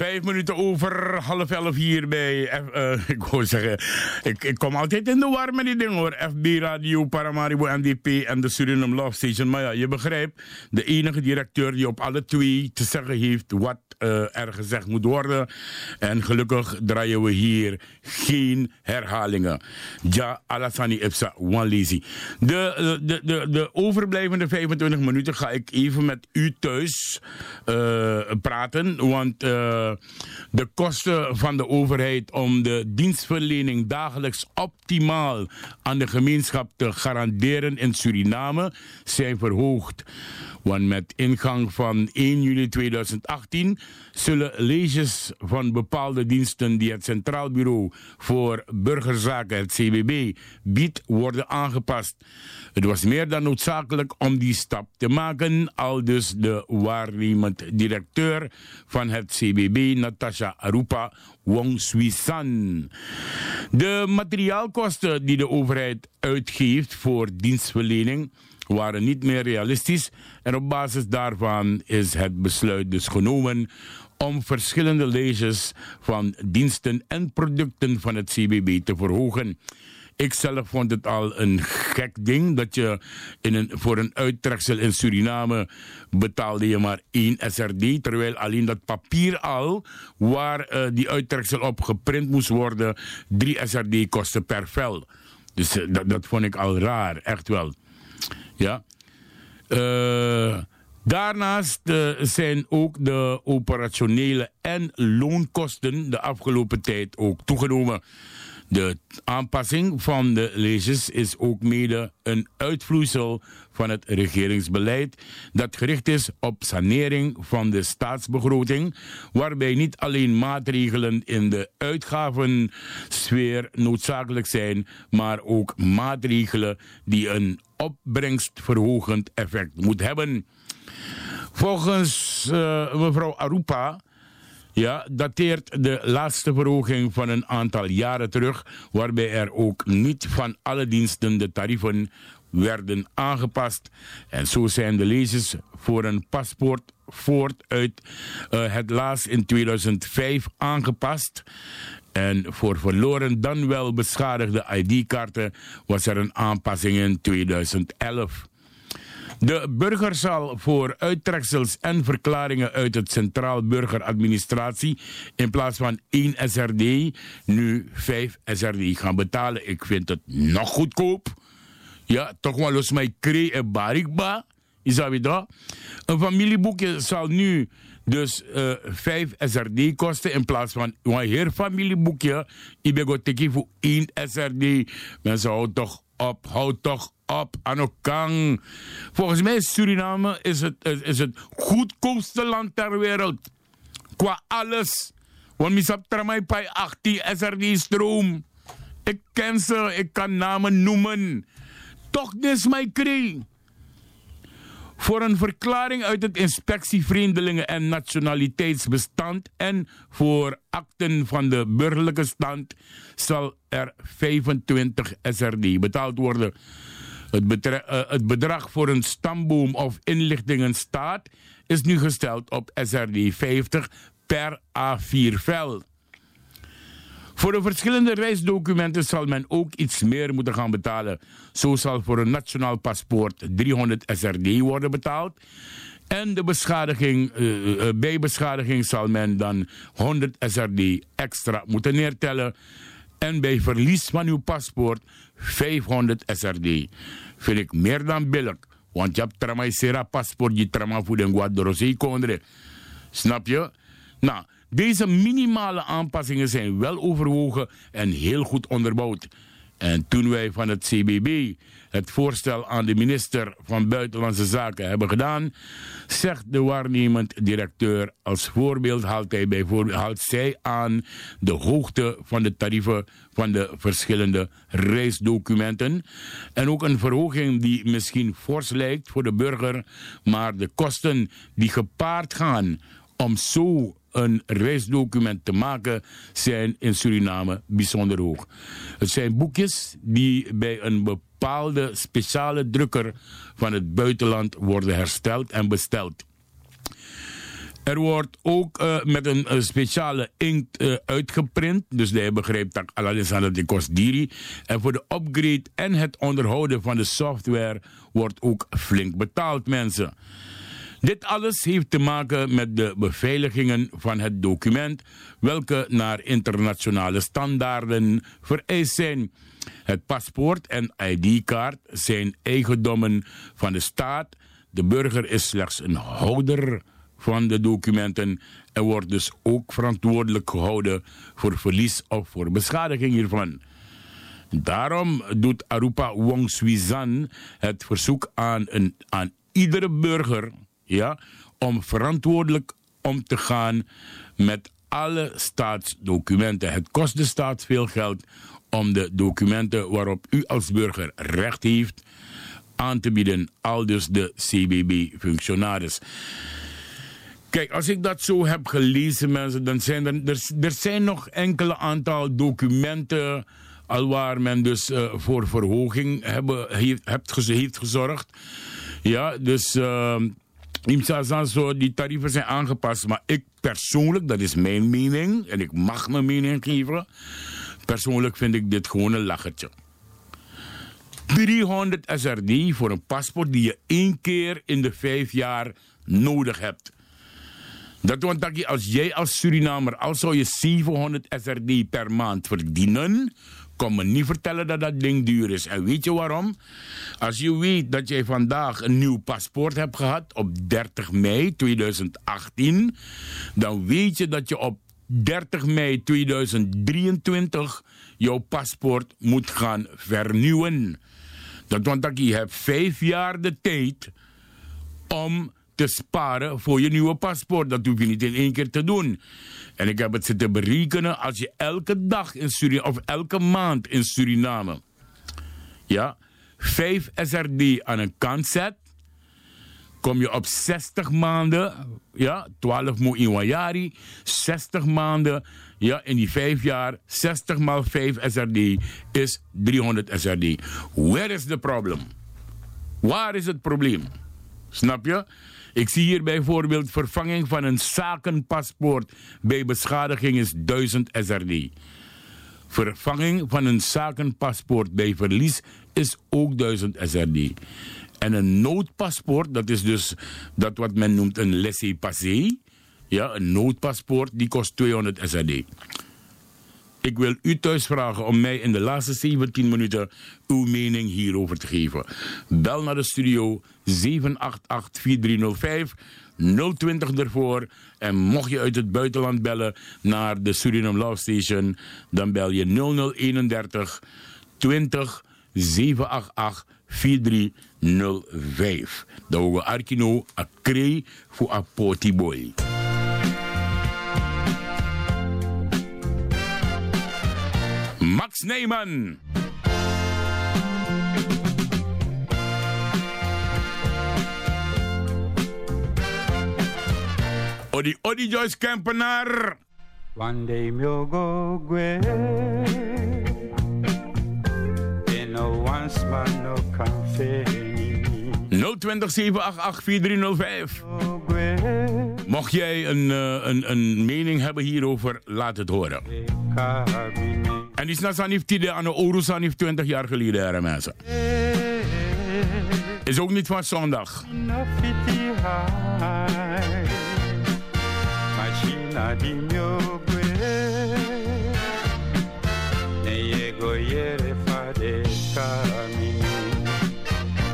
Vijf minuten over half elf hier bij, eh, ik wou zeggen, ik, ik kom altijd in de war met die dingen hoor. FB Radio, Paramaribo NDP en de Suriname Love Station. Maar ja, je begrijpt, de enige directeur die op alle twee te zeggen heeft wat eh, er gezegd moet worden. En gelukkig draaien we hier geen herhalingen. Ja, Alassani Ipsa, Wanlezi. De, eh, de, de, de overblijvende 25 minuten ga ik even met u thuis eh, praten. Want de kosten van de overheid om de dienstverlening dagelijks optimaal aan de gemeenschap te garanderen in Suriname zijn verhoogd. Want met ingang van 1 juli 2018 zullen leges van bepaalde diensten die het Centraal Bureau voor Burgerzaken, het CBB, biedt, worden aangepast. Het was meer dan noodzakelijk om die stap te maken, al dus de waarnemend directeur van het CBB, Natasha Arupa Wong Sui-san. De materiaalkosten die de overheid uitgeeft voor dienstverlening waren niet meer realistisch en op basis daarvan is het besluit dus genomen om verschillende leges van diensten en producten van het CBB te verhogen. Ik zelf vond het al een gek ding dat je in een, voor een uittreksel in Suriname betaalde je maar één SRD, terwijl alleen dat papier al waar eh, die uittreksel op geprint moest worden, drie SRD kostte per vel. Dus eh, dat, dat vond ik al raar, echt wel. Ja. Eh, daarnaast zijn ook de operationele en loonkosten de afgelopen tijd ook toegenomen. De aanpassing van de leges is ook mede een uitvloeisel van het regeringsbeleid dat gericht is op sanering van de staatsbegroting, waarbij niet alleen maatregelen in de uitgavensfeer noodzakelijk zijn, maar ook maatregelen die een opbrengstverhogend effect moet hebben. Volgens eh, mevrouw Arupa ja, dateert de laatste verhoging van een aantal jaren terug, waarbij er ook niet van alle diensten de tarieven werden aangepast. En zo zijn de lezers voor een paspoort voort uit eh, het laatst in 2005 aangepast. En voor verloren dan wel beschadigde ID-kaarten was er een aanpassing in 2011. De burger zal voor uittreksels en verklaringen uit het Centraal Burgeradministratie in plaats van 1 SRD nu 5 SRD gaan betalen. Ik vind het nog goedkoop. Ja, toch wel los mij kree barikba. Is dat weer dat? Een familieboekje zal nu dus eh 5 SRD kosten in plaats van een heer familieboekje. Ik ben voor 1 SRD. Mensen, houd toch op, houd toch op elkaar. Volgens mij Suriname is het, is, het goedkoopste land ter wereld. Qua alles. Want misap tramai pai 18 SRD stroom. Ik ken ze, ik kan namen noemen. Toch is mijn kring. Voor een verklaring uit het inspectievreemdelingen en nationaliteitsbestand en voor akten van de burgerlijke stand zal er 25 SRD betaald worden. Eh, het bedrag voor een stamboom of inlichtingenstaat is nu gesteld op SRD 50 per A4 vel. Voor de verschillende reisdocumenten zal men ook iets meer moeten gaan betalen. Zo zal voor een nationaal paspoort 300 SRD worden betaald. En de beschadiging, eh, bij beschadiging zal men dan 100 SRD extra moeten neertellen. En bij verlies van uw paspoort 500 SRD. Vind ik meer dan billig. Want je hebt tramai sera paspoort, trama voor de kondre. Snap je? Nou, deze minimale aanpassingen zijn wel overwogen en heel goed onderbouwd. En toen wij van het CBB het voorstel aan de minister van Buitenlandse Zaken hebben gedaan, zegt de waarnemend directeur als voorbeeld haalt, hij bijvoorbeeld, haalt zij aan de hoogte van de tarieven van de verschillende reisdocumenten. En ook een verhoging die misschien fors lijkt voor de burger, maar de kosten die gepaard gaan om zo een reisdocument te maken zijn in Suriname bijzonder hoog. Het zijn boekjes die bij een bepaalde speciale drukker van het buitenland worden hersteld en besteld. Er wordt ook eh, met een eh, speciale inkt eh, uitgeprint. Dus hij begrijpt dat Alessandro de Cosdiri. En voor de upgrade en het onderhouden van de software wordt ook flink betaald, mensen. Dit alles heeft te maken met de beveiligingen van het document, welke naar internationale standaarden vereist zijn. Het paspoort en ID-kaart zijn eigendommen van de staat. De burger is slechts een houder van de documenten en wordt dus ook verantwoordelijk gehouden voor verlies of voor beschadiging hiervan. Daarom doet Arupa Wong Swizan het verzoek aan, een, aan iedere burger ja, om verantwoordelijk om te gaan met alle staatsdocumenten. Het kost de staat veel geld om de documenten waarop u als burger recht heeft aan te bieden, al dus de CBB-functionaris. Kijk, als ik dat zo heb gelezen, mensen, dan zijn er, er, zijn nog enkele aantal documenten al waar men dus uh, voor verhoging hebben, heeft, gezorgd. Ja, dus uh, zo, die tarieven zijn aangepast. Maar ik persoonlijk, dat is mijn mening, en ik mag mijn mening geven. Persoonlijk vind ik dit gewoon een lachertje. 300 SRD voor een paspoort die je één keer in de vijf jaar nodig hebt. Dat want als jij als Surinamer, al zou je 700 SRD per maand verdienen, kom me niet vertellen dat dat ding duur is. En weet je waarom? Als je weet dat jij vandaag een nieuw paspoort hebt gehad op 30 mei 2018, dan weet je dat je op 30 mei 2023 jouw paspoort moet gaan vernieuwen. Dat want je hebt vijf jaar de tijd om te sparen voor je nieuwe paspoort. Dat hoef je niet in één keer te doen. En ik heb het zitten berekenen als je elke dag in Suriname, of elke maand in Suriname, ja, 5 SRD aan een kant zet, kom je op 60 maanden, ja, 12 mo in jari, 60 maanden, ja, in die 5 jaar, 60 maal 5 SRD is 300 SRD. Where is the problem? Waar is het probleem? Snap je? Ik zie hier bijvoorbeeld vervanging van een zakenpaspoort bij beschadiging is 1000 SRD. Vervanging van een zakenpaspoort bij verlies is ook 1000 SRD. En een noodpaspoort, dat is dus dat wat men noemt een laissez-passer. Ja, een noodpaspoort, die kost 200 SRD. Ik wil u thuis vragen om mij in de laatste 17 minuten uw mening hierover te geven. Bel naar de studio 788-4305. 020 ervoor. En mocht je uit het buitenland bellen naar de Suriname Love Station, dan bel je 0031 20 788 4305. Dat we Arkino a kree voor a boy. Max Neyman. Odi Odi Joyce Kempenaar. One day mio go gwe. no once man no cafe. 020 Mocht jij een, uh, een, een mening hebben hierover, laat het horen. En die snap niet die aan de Orusan heeft 20 jaar geleden, hè, mensen. Is ook niet van zondag.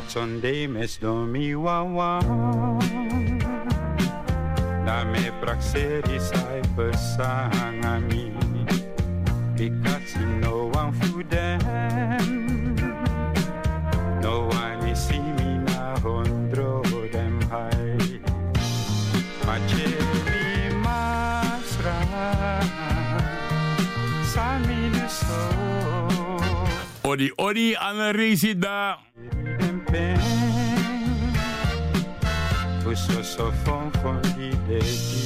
Sunday mes domi wawa Da me praxeri sai persangami Because you know I'm food them. No one is see me na hondro them high. Mache mi masra Sami de so Odi odi ana resida Puso so fon fon di de di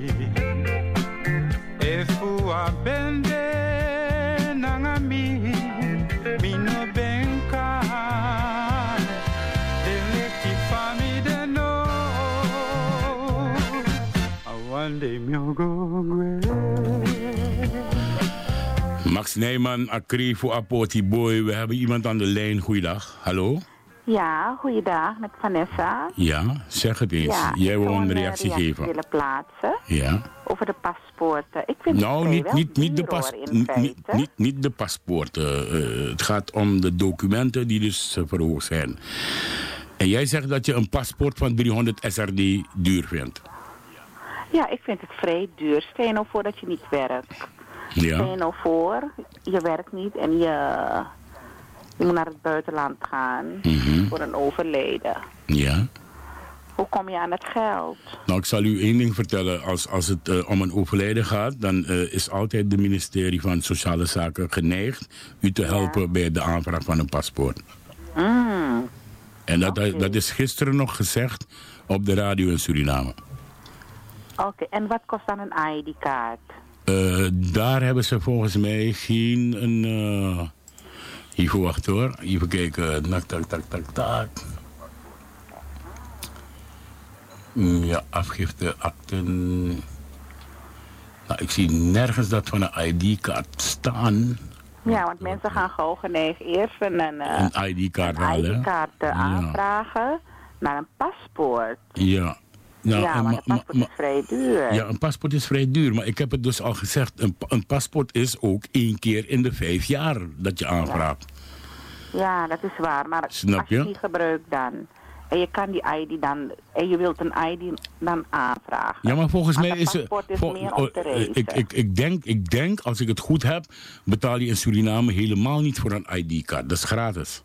Max Nijman, Acri voor Apoti Boy. We hebben iemand aan de lijn. Goeiedag. Hallo? Ja, goeiedag, met Vanessa. Ja, zeg het eens. Ja, Jij wil een eh, reactie reactie geven. willen plaatsen Ja. over de paspoorten. Ik vind Nou, niet, wel niet, niet, de pas, niet, niet, de paspoorten. Eh, het gaat om de documenten die dus verhoogd zijn. En jij zegt dat je een paspoort van 300 SRD duur vindt. Ja, ik vind het vrij duur. Stel je nou voor dat je niet werkt. Stel je Ja. nou voor, je werkt niet en je, je moet naar het buitenland gaan Mhm. voor een overleden. Ja. Hoe kom je aan het geld? Nou, ik zal u één ding vertellen. Als, als het eh, om een overlijden gaat, dan eh, is altijd de ministerie van Sociale Zaken geneigd u te helpen bij de aanvraag van een paspoort. Mm. En dat, dat is gisteren nog gezegd op de radio in Suriname. Oké, en wat kost dan een ID-kaart? Eh, daar hebben ze volgens mij geen een. eh even wachten hoor. Even kijken. Tak, tak, tak, tak, tak. Mm, Ja, afgifte, akten. Nou, ik zie nergens dat van een ID-kaart staan. Ja, want mensen gaan gauw geneigd eerst een, een, eh, Een ID-kaart een Ja. aanvragen naar een paspoort. Ja. Nou, ja, maar ma- een paspoort is vrij duur. Ja, een paspoort is vrij duur. Maar ik heb het dus al gezegd. Een, een paspoort is ook één keer in de vijf jaar dat je aanvraagt. Ja, dat is waar. Maar Snap als je die gebruikt dan... En je kan die ID dan... En je wilt een ID dan aanvragen. Ja, maar volgens mij is het... paspoort is vol- meer om te eh, ik, ik, ik, denk, ik denk, als ik het goed heb, betaal je in Suriname helemaal niet voor een ID-kaart. Dat is gratis.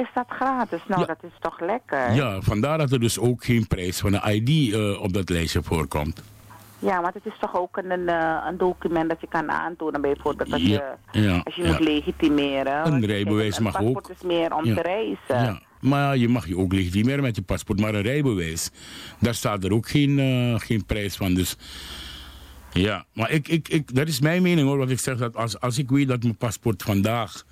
Is dat gratis? Nou, dat is toch lekker? Ja, vandaar dat er dus ook geen prijs van een ID eh, op dat lijstje voorkomt. Ja, want het is toch ook een, eh, een document dat je kan aantonen, bijvoorbeeld als je, ja, als je moet legitimeren. Een rijbewijs een mag ook. paspoort is meer om Ja. te reizen. Ja, maar je mag je ook legitimeren met je paspoort. Maar een rijbewijs, daar staat er ook geen, eh, geen prijs van. Dus ja, maar ik, ik, ik, dat is mijn mening hoor. Wat ik zeg, dat als, als ik weet dat mijn paspoort vandaag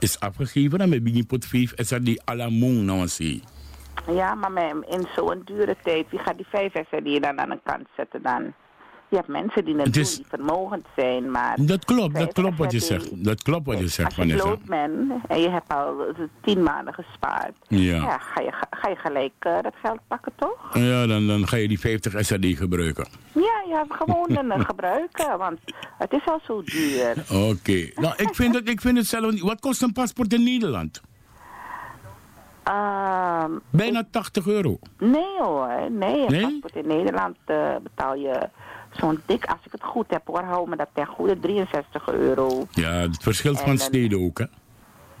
is afgegeven, dan ben ik pot 5 is er die alamong nou zie. Ja, maar in zo'n dure tijd, wie gaat die vijf SRD dan aan de kant zetten dan? Je hebt mensen die is- die vermogend zijn, maar... Dat klopt, dat klopt wat je zegt. Dat klopt wat je zegt, Als je bloot bent en je hebt al tien maanden gespaard, Ja. ga, je, ga je gelijk eh, dat geld pakken, toch? Ja, dan, dan ga je die 50 SRD gebruiken. Ja, je hebt gewoon een eh, gebruiken, want het is al zo duur. Oké. Nou, ik vind, het, ik vind het zelf niet. Wat kost een paspoort in Nederland? Ehm, Bijna 80 euro. nee hoor, nee. Een Nee? paspoort in Nederland eh, betaal je zo'n dik, als ik het goed heb hoor, hou me dat ten goede, 63 euro. Ja, het verschilt En van dan- steden ook, hè?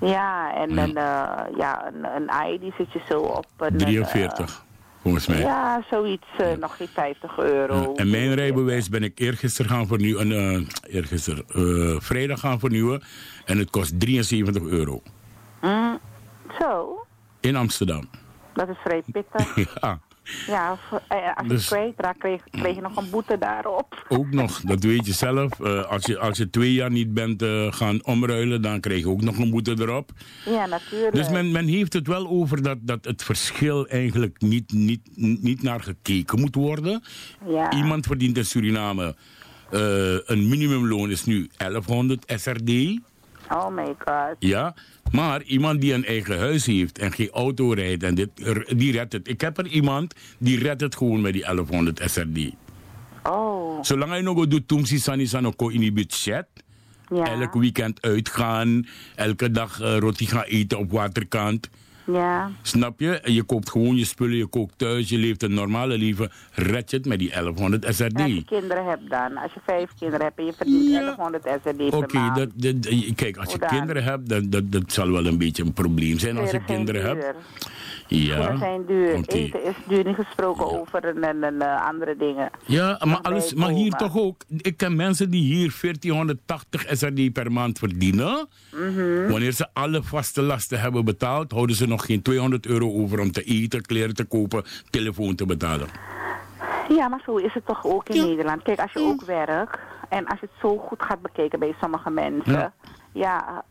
Ja, en Een, eh, ja, een, een ID zit je zo op een... 43, volgens eh, mij. ja, zoiets, eh, nog geen 50 euro. En mijn rijbewijs ben ik eergisteren gaan vernieuwen. eh eergisteren, eh, vrijdag gaan vernieuwen. En het kost 73 euro. Mm, zo, In Amsterdam. dat is vrij pittig. ja, ja, eh, als je Dus- het kwijt raakt, kreeg, kreeg je nog een boete daarop. ook nog. Dat weet je zelf. Eh, als, je, als je twee jaar niet bent eh, gaan omruilen, dan krijg je ook nog een boete erop. Ja, natuurlijk. Dus men, men heeft het wel over dat, dat het verschil eigenlijk niet, niet, niet naar gekeken moet worden. Ja. Iemand verdient in Suriname, een minimumloon is nu 1100 SRD. Oh my god. Ja, maar iemand die een eigen huis heeft en geen auto rijdt, en dit, die redt het. Ik heb er iemand die redt het gewoon met die 1100 SRD. Oh. Zolang hij nog doet, toen Sani Sanoko in die budget. Ja. Elk weekend uitgaan, elke dag eh, roti gaan eten op waterkant. Ja. Snap je? Je koopt gewoon je spullen, je kookt thuis, je leeft een normale leven. Red je het met die 1100 SRD. Als je kinderen hebt dan, als je vijf kinderen hebt en je verdient 1100 SRD Oké, kijk, als je Hoe dan? kinderen hebt, dat, dat, dat zal wel een beetje een probleem zijn als je kinderen hebt. Ja, Dingen zijn duur. Eten is duur. Niet gesproken over en, en, en, eh, andere dingen. Ja, maar, alles, maar hier toch ook. Ik ken mensen die hier 1480 SRD per maand verdienen. Mhm. Wanneer ze alle vaste lasten hebben betaald, houden ze nog geen 200 euro over om te eten, kleren te kopen, telefoon te betalen. Ja, maar zo is het toch ook in Nederland. Kijk, als je ook werkt en als je het zo goed gaat bekijken bij sommige mensen. Ja.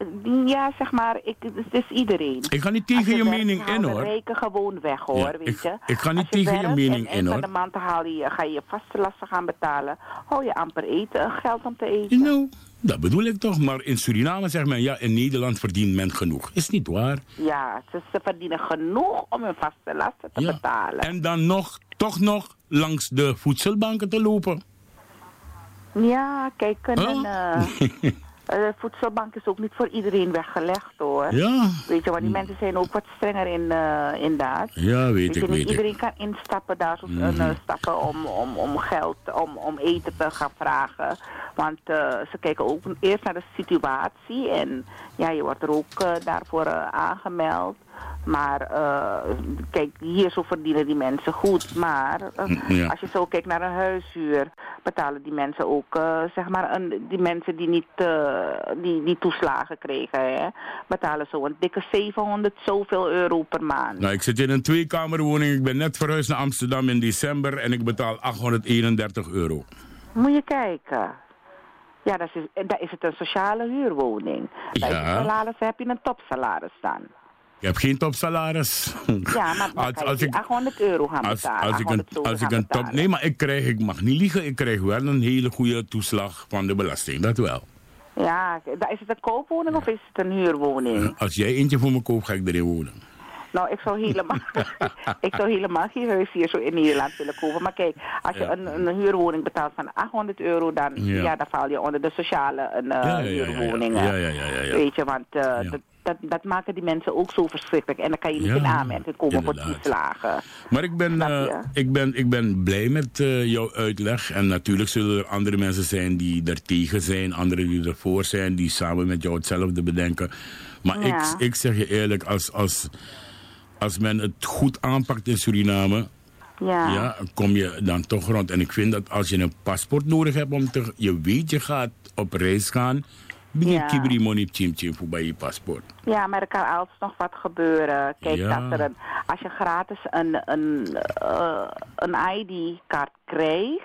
Ja, zeg maar, ik, het is iedereen. Ik ga niet Als tegen je mening in hoor. reken gewoon weg hoor, Ja, weet ik- je. ik ga niet Als tegen je mening en in, hoor. van de maand haal je, ga je je vaste lasten gaan betalen. Hou je amper eten, geld om te eten. Nou, dat bedoel ik toch. Maar in Suriname zegt men, ja, in Nederland verdient men genoeg. Is niet waar. Ja, ze, ze verdienen genoeg om hun vaste lasten te Ja. betalen. En dan nog, toch nog langs de voedselbanken te lopen. Ja, kijk, een, Huh? eh, de voedselbank is ook niet voor iedereen weggelegd hoor. Ja. Weet je, want die mensen zijn ook wat strenger in, eh in dat. Ja, weet je, ik, niet weet ik. iedereen kan instappen daar, zo, Mhm. eh, stappen om, om, om geld, om, om eten te gaan vragen. Want eh, ze kijken ook eerst naar de situatie en ja, je wordt er ook eh, daarvoor eh, aangemeld. Maar eh, kijk, hier zo verdienen die mensen goed. Maar eh, Mm, ja. als je zo kijkt naar een huishuur, betalen die mensen ook, eh, zeg maar, een, die mensen die niet eh, die, die toeslagen kregen, hè, betalen zo een dikke 700 zoveel euro per maand. Nou, ik zit in een tweekamerwoning. Ik ben net verhuisd naar Amsterdam in december en ik betaal 831 euro. Moet je kijken. Ja, dat is, daar is het een sociale huurwoning. Bij Ja. salaris heb je een topsalaris dan. Ik heb geen topsalaris. Ja, maar Als- als ik- 800 euro gaan Als, betalen. als ik een, 800 zoveel als ik een top. betalen. Nee, maar ik krijg, ik mag niet liegen, ik krijg wel een hele goede toeslag van de belasting. Dat wel. Ja, daar is het een koopwoning of is het een huurwoning? Als jij eentje voor me koopt, ga ik erin wonen. Nou, ik zou helemaal, ik zou helemaal geen huis hier zo in Nederland willen kopen. Maar kijk, als je Ja. een, een huurwoning betaalt van 800 euro, dan, Ja. ja. dan val je onder de sociale eh, Ja, ja, huurwoningen. Ja, ja, ja, ja, ja. Weet je, want dat, dat, dat maken die mensen ook zo verschrikkelijk. En dan kan je niet Ja, in aanmerking komen voor inderdaad. toeslagen. Maar ik ben, eh, ik ben, ik ben blij met eh, jouw uitleg. En natuurlijk zullen er andere mensen zijn die er tegen zijn. Anderen die ervoor zijn, die samen met jou hetzelfde bedenken. Maar Ja. ik, ik zeg je eerlijk, als, als, als men het goed aanpakt in Suriname... Ja. Ja, kom je dan toch rond. En ik vind dat als je een paspoort nodig hebt om te... Je weet, je gaat op reis gaan. Begin Ja. kibri money chim voor bij je paspoort. Ja, maar er kan altijd nog wat gebeuren. Kijk, Ja. dat er een, als je gratis een, een, eh, een ID-kaart krijgt,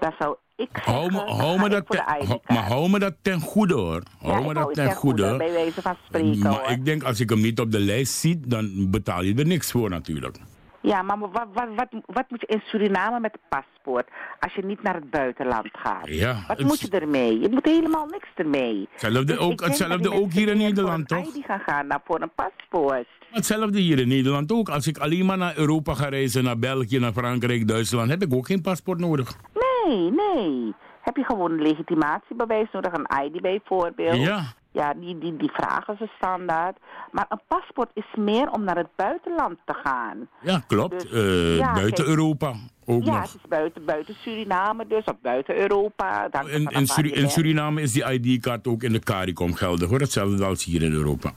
dan zou ik Hou me, hou me dat ten, maar hou me dat ten goede hoor. Hou Ja, me dat ten ten goede, goede. bij wijze van spreken, Maar hoor. ik denk als ik hem niet op de lijst zie, dan betaal je er niks voor natuurlijk. Ja, maar wat, wat, wat, wat moet je in Suriname met een paspoort als je niet naar het buitenland gaat? Ja, wat het- moet je ermee? Je moet helemaal niks ermee. Hetzelfde Dus ook, hetzelfde ook hier in Nederland voor toch? een ID gaan gaan, naar voor een paspoort. Hetzelfde hier in Nederland ook. Als ik alleen maar naar Europa ga reizen, naar België, naar Frankrijk, Duitsland, heb ik ook geen paspoort nodig. Nee, nee. Heb je gewoon een legitimatiebewijs nodig, een ID bijvoorbeeld? Ja. Ja, die, die, die vragen ze standaard. Maar een paspoort is meer om naar het buitenland te gaan. Ja, klopt. Dus, Eh, ja, buiten kijk. Europa ook ja, nog. het is buiten, buiten Suriname dus, of buiten Europa. Dan In, in Suriname is die ID-kaart ook in de CARICOM geldig hoor. Hetzelfde als hier in Europa.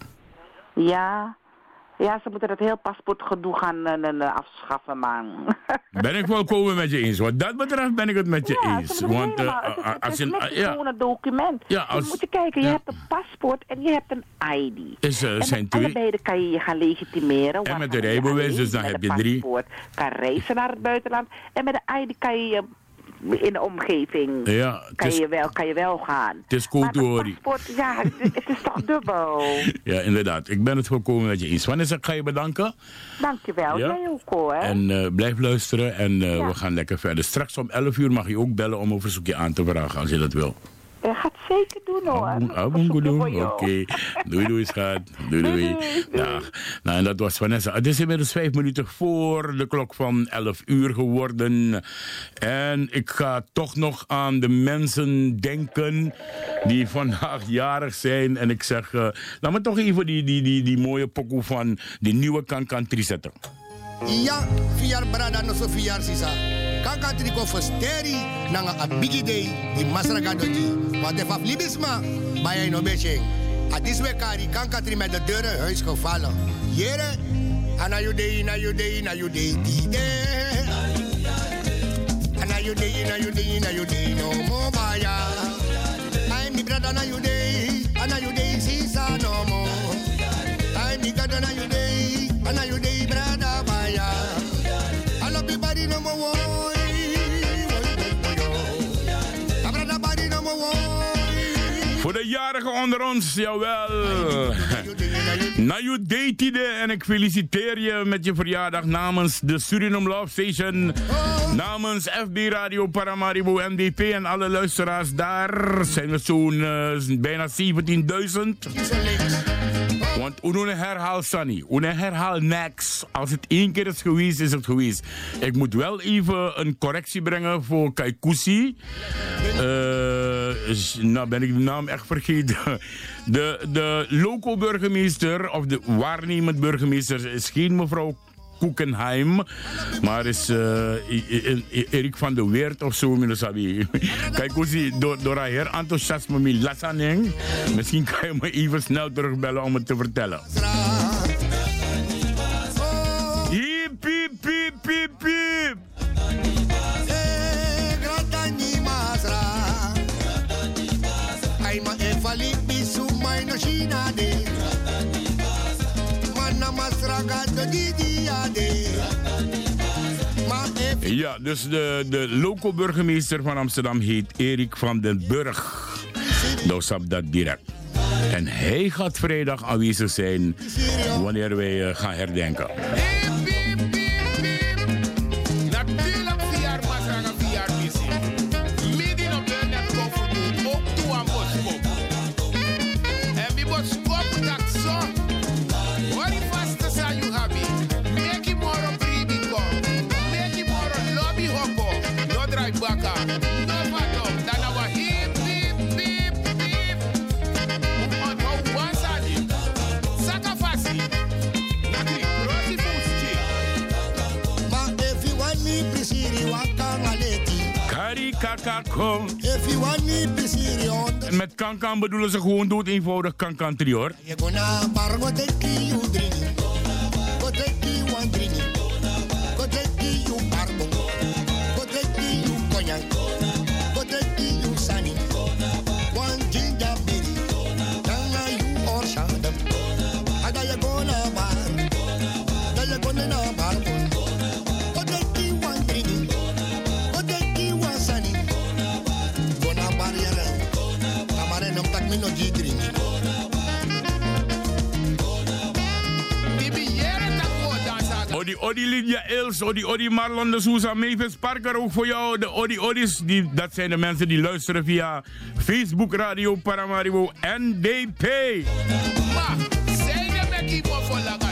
Ja. Ja, ze moeten dat heel paspoortgedoe gaan eh, eh, eh, afschaffen, man. Ben ik volkomen met je eens. Wat dat betreft ben ik het met je Ja, eens. Want helemaal- het is- het als is je... eh, ja, gewoon een document. Ja, als- Je moet je kijken, je ja. hebt een paspoort en je hebt een ID. Is, en zijn twee- allebei kan je je gaan legitimeren. En met de rijbewijs, dus dan heb een je drie. paspoort kan reizen naar het buitenland. En met een ID kan je je in de omgeving Ja, kan, is- je wel, kan je wel gaan. Het is cultuur. ja, het, is- het is toch dubbel. Ja, inderdaad. Ik ben het volkomen met je eens. Vanessa, ik ga je bedanken. Dankjewel, Ja. jij ook hoor. En eh, blijf luisteren en eh, we gaan lekker verder. Straks om 11 uur mag je ook bellen om een verzoekje aan te vragen als je dat wil. Je gaat zeker doen hoor. Abongo doen. Oké. Doei doei schat. Doei doei. Dag. Nou, en dat was Vanessa. Het is inmiddels vijf minuten voor de klok van 11 uur geworden. En ik ga toch nog aan de mensen denken die vandaag jarig zijn. En ik zeg, eh, laat me toch even die, die, die, die mooie pokoe van die nieuwe Kankan zetten. Ja, vier brada no so vier sisa. Kaka triko fosteri nanga a bigi day di masraga doji. Wat de faf libisma, bij no beetje. A dis we kari kanka tri met de deuren huis gevallen. Jere, Ana you day, na na di. Ana na na no more baya. I me brother na you ana De jarigen onder ons, jawel. Na je datede en ik feliciteer je met je verjaardag namens de Suriname Love Station. Namens FB Radio Paramaribo MDP en alle luisteraars daar zijn we zo'n eh, bijna 17.000. Want hoe herhaal Sunny, hoe herhaal Max. Als het één keer is geweest, is het geweest. Ik moet wel even een correctie brengen voor Kaikousi. Eh, is- nou ben ik de naam echt vergeten. De, de loco-burgemeester, of de waarnemend burgemeester, is geen mevrouw Koekenheim, maar is I- Erik van de Weert of zo, meneer Sabi. Kijk hoe ze door, door haar enthousiasme mee lassaneng. Misschien kan je me even snel terugbellen om het te vertellen. Hiep, piep, piep, piep, piep. Ma e. Mana masra gato di Ja, dus de, de loco-burgemeester van Amsterdam heet Erik van den Burg. Nou, snap dat direct. En hij gaat vrijdag aanwezig zijn wanneer wij eh, gaan herdenken. Kom. If you want me prisiri on En met kankan bedoelen ze gewoon dood eenvoudig kankan hoor. You Odi Odi Lydia Els, Odi Odi Marlon de Souza, Mavis Parker, ook voor jou. De Odi Odis, die, dat zijn de mensen die luisteren via Facebook, Radio Paramaribo, NDP. Ma, mo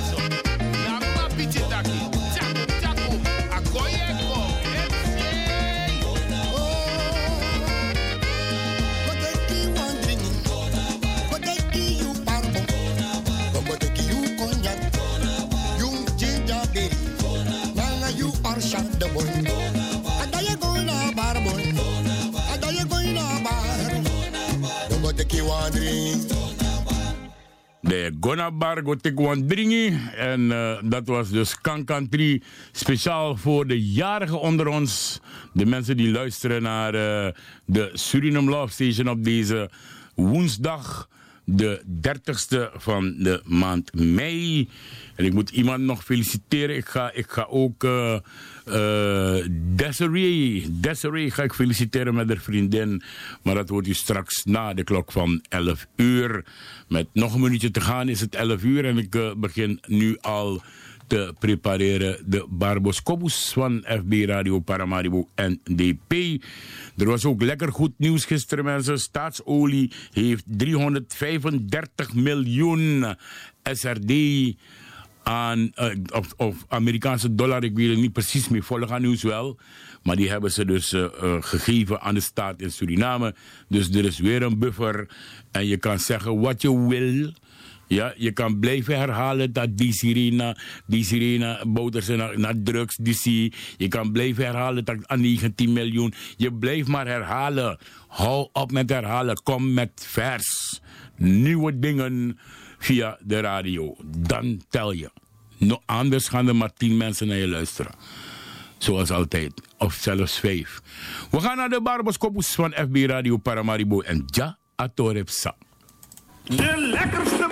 Gonabar Gotekwan Dringi. En eh, dat was dus Kankan 3. Speciaal voor de jarigen onder ons. De mensen die luisteren naar eh, de Suriname Love Station op deze woensdag. De 30ste van de maand mei. En ik moet iemand nog feliciteren. Ik ga, ik ga ook eh, Desiree. Desiree ga ik feliciteren met haar vriendin. Maar dat wordt u straks na de klok van 11 uur. Met nog een minuutje te gaan is het 11 uur. En ik eh, begin nu al te prepareren de Barboscopus van FB Radio Paramaribo NDP. Er was ook lekker goed nieuws gisteren, mensen. Staatsolie heeft 335 miljoen SRD aan, eh, of, Amerikaanse dollar, ik weet het niet precies meer volgen nieuws wel. Maar die hebben ze dus eh, eh, gegeven aan de staat in Suriname. Dus er is weer een buffer. En je kan zeggen wat je wil. Ja, je kan blijven herhalen dat die sirene, die sirene boters naar, naar drugs, die zie. Je kan blijven herhalen dat aan 19 miljoen. Je blijft maar herhalen. Hou op met herhalen. Kom met vers. Nieuwe dingen via de radio. Dan tel je. No, anders gaan er maar tien mensen naar je luisteren. Zoals altijd. Of zelfs vijf. We gaan naar de Barboskopus van FB Radio Paramaribo en Ja Atorep Sa. De lekkerste